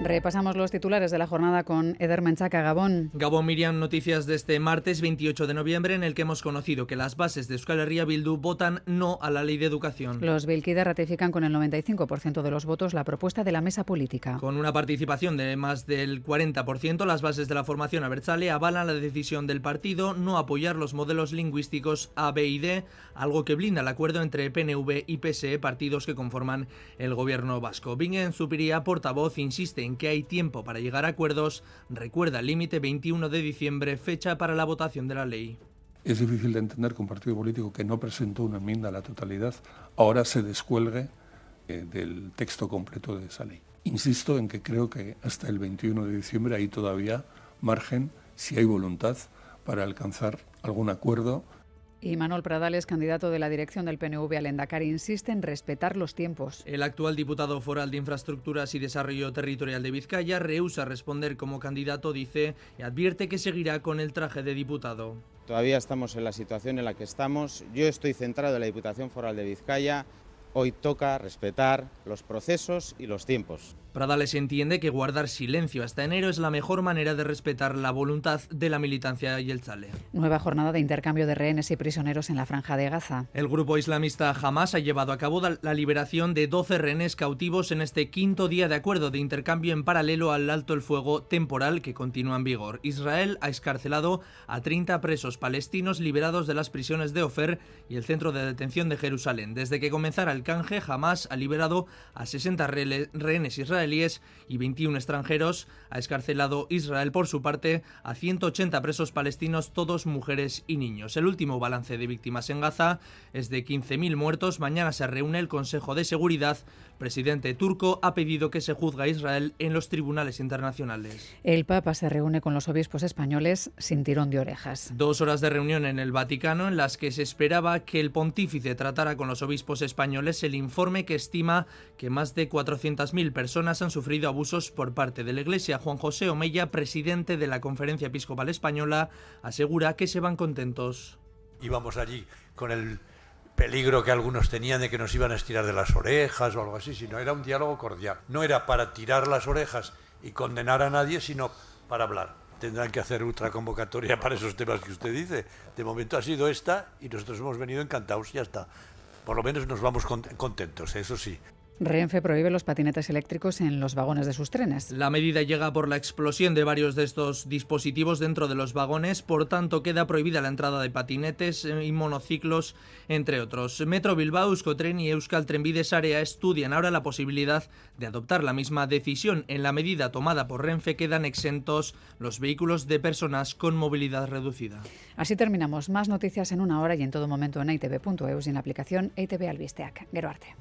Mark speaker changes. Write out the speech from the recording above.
Speaker 1: Repasamos los titulares de la jornada con Eder Menchaca, Gabón.
Speaker 2: Gabón Miriam, noticias de este martes 28 de noviembre en el que hemos conocido que las bases de Euskal Herria Bildu votan no a la ley de educación.
Speaker 1: Los Bilkide ratifican con el 95% de los votos la propuesta de la mesa política.
Speaker 2: Con una participación de más del 40%, las bases de la formación Abertzale avalan la decisión del partido no apoyar los modelos lingüísticos A, B y D, algo que blinda el acuerdo entre PNV y PSE, partidos que conforman el gobierno vasco. Bingen Zupiría, portavoz, insiste en que hay tiempo para llegar a acuerdos, recuerda el límite 21 de diciembre, fecha para la votación de la ley.
Speaker 3: Es difícil de entender que un partido político que no presentó una enmienda a la totalidad ahora se descuelgue eh, del texto completo de esa ley. Insisto en que creo que hasta el 21 de diciembre hay todavía margen, si hay voluntad, para alcanzar algún acuerdo
Speaker 1: y Manuel Pradales, candidato de la dirección del PNV al Endacari, insiste en respetar los tiempos.
Speaker 2: El actual diputado foral de Infraestructuras y Desarrollo Territorial de Vizcaya rehúsa responder como candidato, dice, y advierte que seguirá con el traje de diputado.
Speaker 4: Todavía estamos en la situación en la que estamos. Yo estoy centrado en la Diputación Foral de Vizcaya. Hoy toca respetar los procesos y los tiempos.
Speaker 2: Pradales entiende que guardar silencio hasta enero es la mejor manera de respetar la voluntad de la militancia y el chale.
Speaker 1: Nueva jornada de intercambio de rehenes y prisioneros en la franja de Gaza.
Speaker 2: El grupo islamista Hamas ha llevado a cabo la liberación de 12 rehenes cautivos en este quinto día de acuerdo de intercambio en paralelo al alto el fuego temporal que continúa en vigor. Israel ha escarcelado a 30 presos palestinos liberados de las prisiones de Ofer y el centro de detención de Jerusalén. Desde que comenzara el canje, Hamas ha liberado a 60 rehenes israelíes y 21 extranjeros. Ha escarcelado Israel por su parte a 180 presos palestinos, todos mujeres y niños. El último balance de víctimas en Gaza es de 15.000 muertos. Mañana se reúne el Consejo de Seguridad presidente turco ha pedido que se juzgue a Israel en los tribunales internacionales.
Speaker 1: El Papa se reúne con los obispos españoles sin tirón de orejas.
Speaker 2: Dos horas de reunión en el Vaticano en las que se esperaba que el pontífice tratara con los obispos españoles el informe que estima que más de 400.000 personas han sufrido abusos por parte de la Iglesia. Juan José Omeya, presidente de la Conferencia Episcopal Española, asegura que se van contentos.
Speaker 5: Íbamos allí con el peligro que algunos tenían de que nos iban a estirar de las orejas o algo así, sino era un diálogo cordial. No era para tirar las orejas y condenar a nadie, sino para hablar. Tendrán que hacer otra convocatoria para esos temas que usted dice. De momento ha sido esta y nosotros hemos venido encantados, ya está. por lo menos nos vamos contentos, eso sí.
Speaker 1: Renfe prohíbe los patinetes eléctricos en los vagones de sus trenes.
Speaker 2: La medida llega por la explosión de varios de estos dispositivos dentro de los vagones, por tanto queda prohibida la entrada de patinetes y monociclos, entre otros. Metro Bilbao, Euskotren y Euskal Trenbides Área estudian ahora la posibilidad de adoptar la misma decisión. En la medida tomada por Renfe quedan exentos los vehículos de personas con movilidad reducida.
Speaker 1: Así terminamos. Más noticias en una hora y en todo momento en itv.eus y en la aplicación ITV Albisteac. Geroarte.